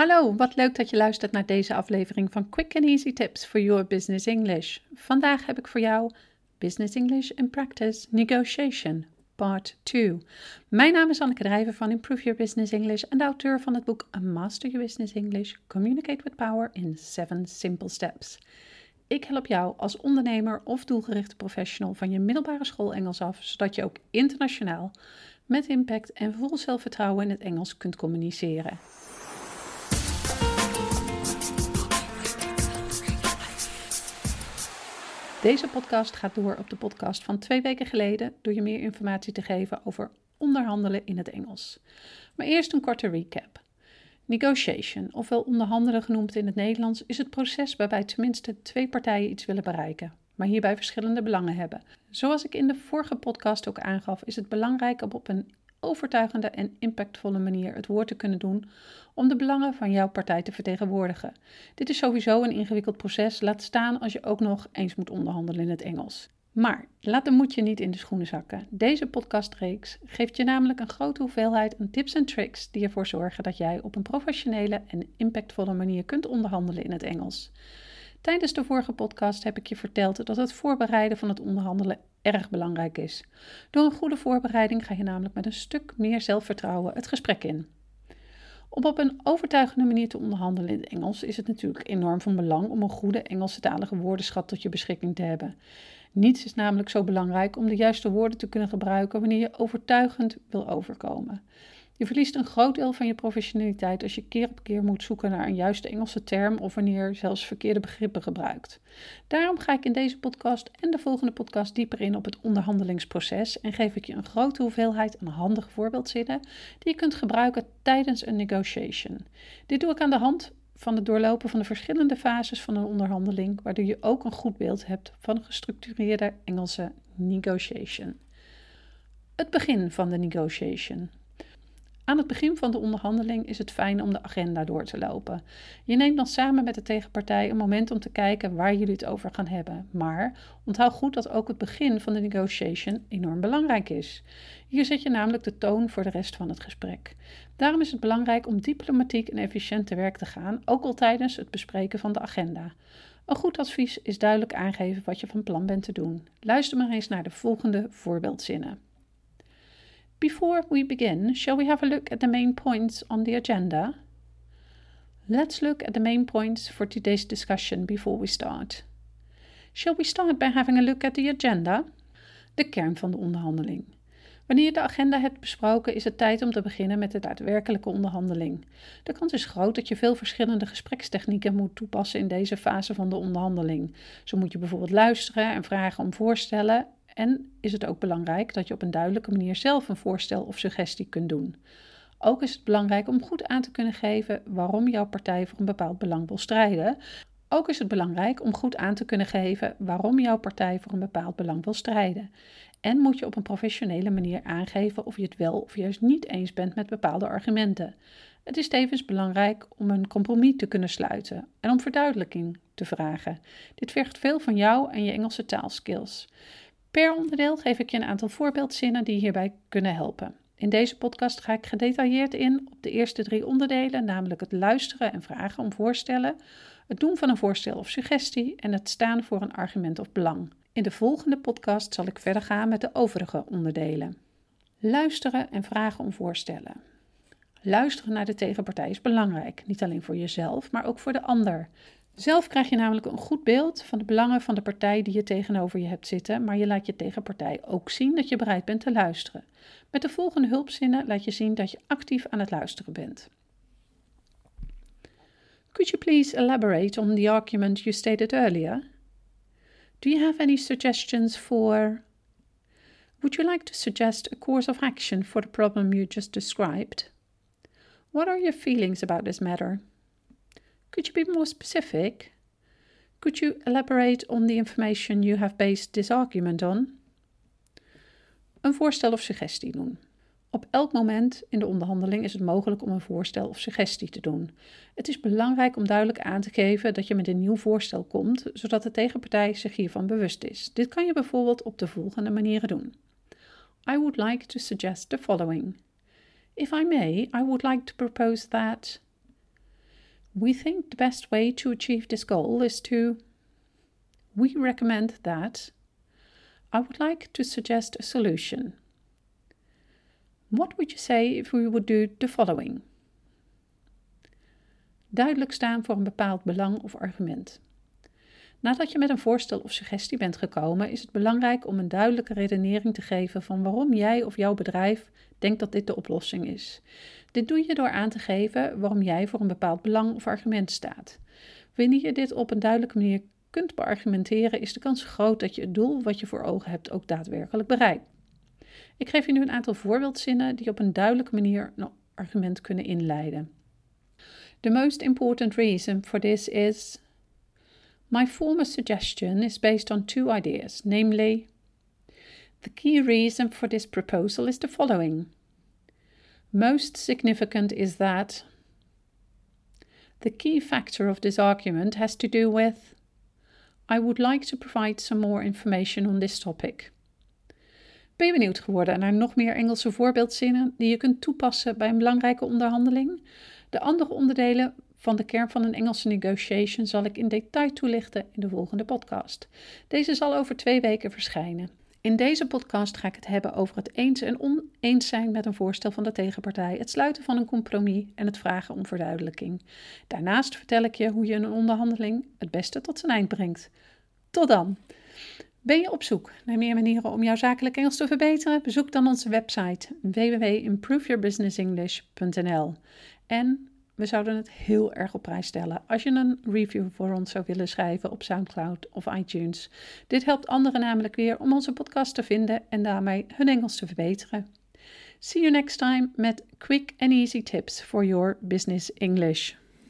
Hallo, wat leuk dat je luistert naar deze aflevering van Quick and Easy Tips for Your Business English. Vandaag heb ik voor jou Business English in Practice Negotiation, Part 2. Mijn naam is Anneke Drijver van Improve Your Business English en de auteur van het boek Master Your Business English Communicate with Power in 7 Simple Steps. Ik help jou als ondernemer of doelgerichte professional van je middelbare school Engels af, zodat je ook internationaal met impact en vol zelfvertrouwen in het Engels kunt communiceren. Deze podcast gaat door op de podcast van twee weken geleden door je meer informatie te geven over onderhandelen in het Engels. Maar eerst een korte recap. Negotiation, ofwel onderhandelen genoemd in het Nederlands, is het proces waarbij tenminste twee partijen iets willen bereiken, maar hierbij verschillende belangen hebben. Zoals ik in de vorige podcast ook aangaf, is het belangrijk om op een overtuigende en impactvolle manier het woord te kunnen doen om de belangen van jouw partij te vertegenwoordigen. Dit is sowieso een ingewikkeld proces, laat staan als je ook nog eens moet onderhandelen in het Engels. Maar laat de moedje niet in de schoenen zakken. Deze podcastreeks geeft je namelijk een grote hoeveelheid aan tips en tricks die ervoor zorgen dat jij op een professionele en impactvolle manier kunt onderhandelen in het Engels. Tijdens de vorige podcast heb ik je verteld dat het voorbereiden van het onderhandelen erg belangrijk is. Door een goede voorbereiding ga je namelijk met een stuk meer zelfvertrouwen het gesprek in. Om op een overtuigende manier te onderhandelen in het Engels is het natuurlijk enorm van belang om een goede Engelstalige woordenschat tot je beschikking te hebben. Niets is namelijk zo belangrijk om de juiste woorden te kunnen gebruiken wanneer je overtuigend wil overkomen. Je verliest een groot deel van je professionaliteit als je keer op keer moet zoeken naar een juiste Engelse term of wanneer zelfs verkeerde begrippen gebruikt. Daarom ga ik in deze podcast en de volgende podcast dieper in op het onderhandelingsproces en geef ik je een grote hoeveelheid aan handige voorbeeldzinnen die je kunt gebruiken tijdens een negotiation. Dit doe ik aan de hand van het doorlopen van de verschillende fases van een onderhandeling, waardoor je ook een goed beeld hebt van een gestructureerde Engelse negotiation. Het begin van de negotiation. Aan het begin van de onderhandeling is het fijn om de agenda door te lopen. Je neemt dan samen met de tegenpartij een moment om te kijken waar jullie het over gaan hebben. Maar onthoud goed dat ook het begin van de negotiation enorm belangrijk is. Hier zet je namelijk de toon voor de rest van het gesprek. Daarom is het belangrijk om diplomatiek en efficiënt te werk te gaan, ook al tijdens het bespreken van de agenda. Een goed advies is duidelijk aangeven wat je van plan bent te doen. Luister maar eens naar de volgende voorbeeldzinnen. Before we begin, shall we have a look at the main points on the agenda? Let's look at the main points for today's discussion before we start. Shall we start by having a look at the agenda? De kern van de onderhandeling. Wanneer je de agenda hebt besproken, is het tijd om te beginnen met de daadwerkelijke onderhandeling. De kans is groot dat je veel verschillende gesprekstechnieken moet toepassen in deze fase van de onderhandeling. Zo moet je bijvoorbeeld luisteren en vragen om voorstellen en is het ook belangrijk dat je op een duidelijke manier zelf een voorstel of suggestie kunt doen. Ook is het belangrijk om goed aan te kunnen geven waarom jouw partij voor een bepaald belang wil strijden. Ook is het belangrijk om goed aan te kunnen geven waarom jouw partij voor een bepaald belang wil strijden. En moet je op een professionele manier aangeven of je het wel of juist niet eens bent met bepaalde argumenten. Het is tevens belangrijk om een compromis te kunnen sluiten en om verduidelijking te vragen. Dit vergt veel van jou en je Engelse taalskills. Per onderdeel geef ik je een aantal voorbeeldzinnen die hierbij kunnen helpen. In deze podcast ga ik gedetailleerd in op de eerste drie onderdelen, namelijk het luisteren en vragen om voorstellen, het doen van een voorstel of suggestie en het staan voor een argument of belang. In de volgende podcast zal ik verder gaan met de overige onderdelen. Luisteren en vragen om voorstellen. Luisteren naar de tegenpartij is belangrijk, niet alleen voor jezelf, maar ook voor de ander. Zelf krijg je namelijk een goed beeld van de belangen van de partij die je tegenover je hebt zitten, maar je laat je tegenpartij ook zien dat je bereid bent te luisteren. Met de volgende hulpzinnen laat je zien dat je actief aan het luisteren bent. Could you please elaborate on the argument you stated earlier? Do you have any suggestions for? Would you like to suggest a course of action for the problem you just described? What are your feelings about this matter? Could you be more specific? Could you elaborate on the information you have based this argument on? Een voorstel of suggestie doen. Op elk moment in de onderhandeling is het mogelijk om een voorstel of suggestie te doen. Het is belangrijk om duidelijk aan te geven dat je met een nieuw voorstel komt, zodat de tegenpartij zich hiervan bewust is. Dit kan je bijvoorbeeld op de volgende manieren doen. I would like to suggest the following. If I may, I would like to propose that We think the best way to achieve this goal is to. We recommend that. I would like to suggest a solution. What would you say if we would do the following? Duidelijk staan voor een bepaald belang of argument. Nadat je met een voorstel of suggestie bent gekomen, is het belangrijk om een duidelijke redenering te geven van waarom jij of jouw bedrijf denkt dat dit de oplossing is. Dit doe je door aan te geven waarom jij voor een bepaald belang of argument staat. Wanneer je dit op een duidelijke manier kunt beargumenteren, is de kans groot dat je het doel wat je voor ogen hebt ook daadwerkelijk bereikt. Ik geef je nu een aantal voorbeeldzinnen die op een duidelijke manier een argument kunnen inleiden. The most important reason for this is My former suggestion is based on two ideas, namely, the key reason for this proposal is the following. Most significant is that the key factor of this argument has to do with I would like to provide some more information on this topic. Ben je benieuwd geworden naar er nog meer Engelse voorbeeldzinnen die je kunt toepassen bij een belangrijke onderhandeling? De andere onderdelen van de kern van een Engelse negotiation zal ik in detail toelichten in de volgende podcast. Deze zal over twee weken verschijnen. In deze podcast ga ik het hebben over het eens en oneens zijn met een voorstel van de tegenpartij, het sluiten van een compromis en het vragen om verduidelijking. Daarnaast vertel ik je hoe je een onderhandeling het beste tot zijn eind brengt. Tot dan! Ben je op zoek naar meer manieren om jouw zakelijk Engels te verbeteren? Bezoek dan onze website www.improveyourbusinessenglish.nl. En we zouden het heel erg op prijs stellen als je een review voor ons zou willen schrijven op SoundCloud of iTunes. Dit helpt anderen namelijk weer om onze podcast te vinden en daarmee hun Engels te verbeteren. See you next time met quick and easy tips for your business English.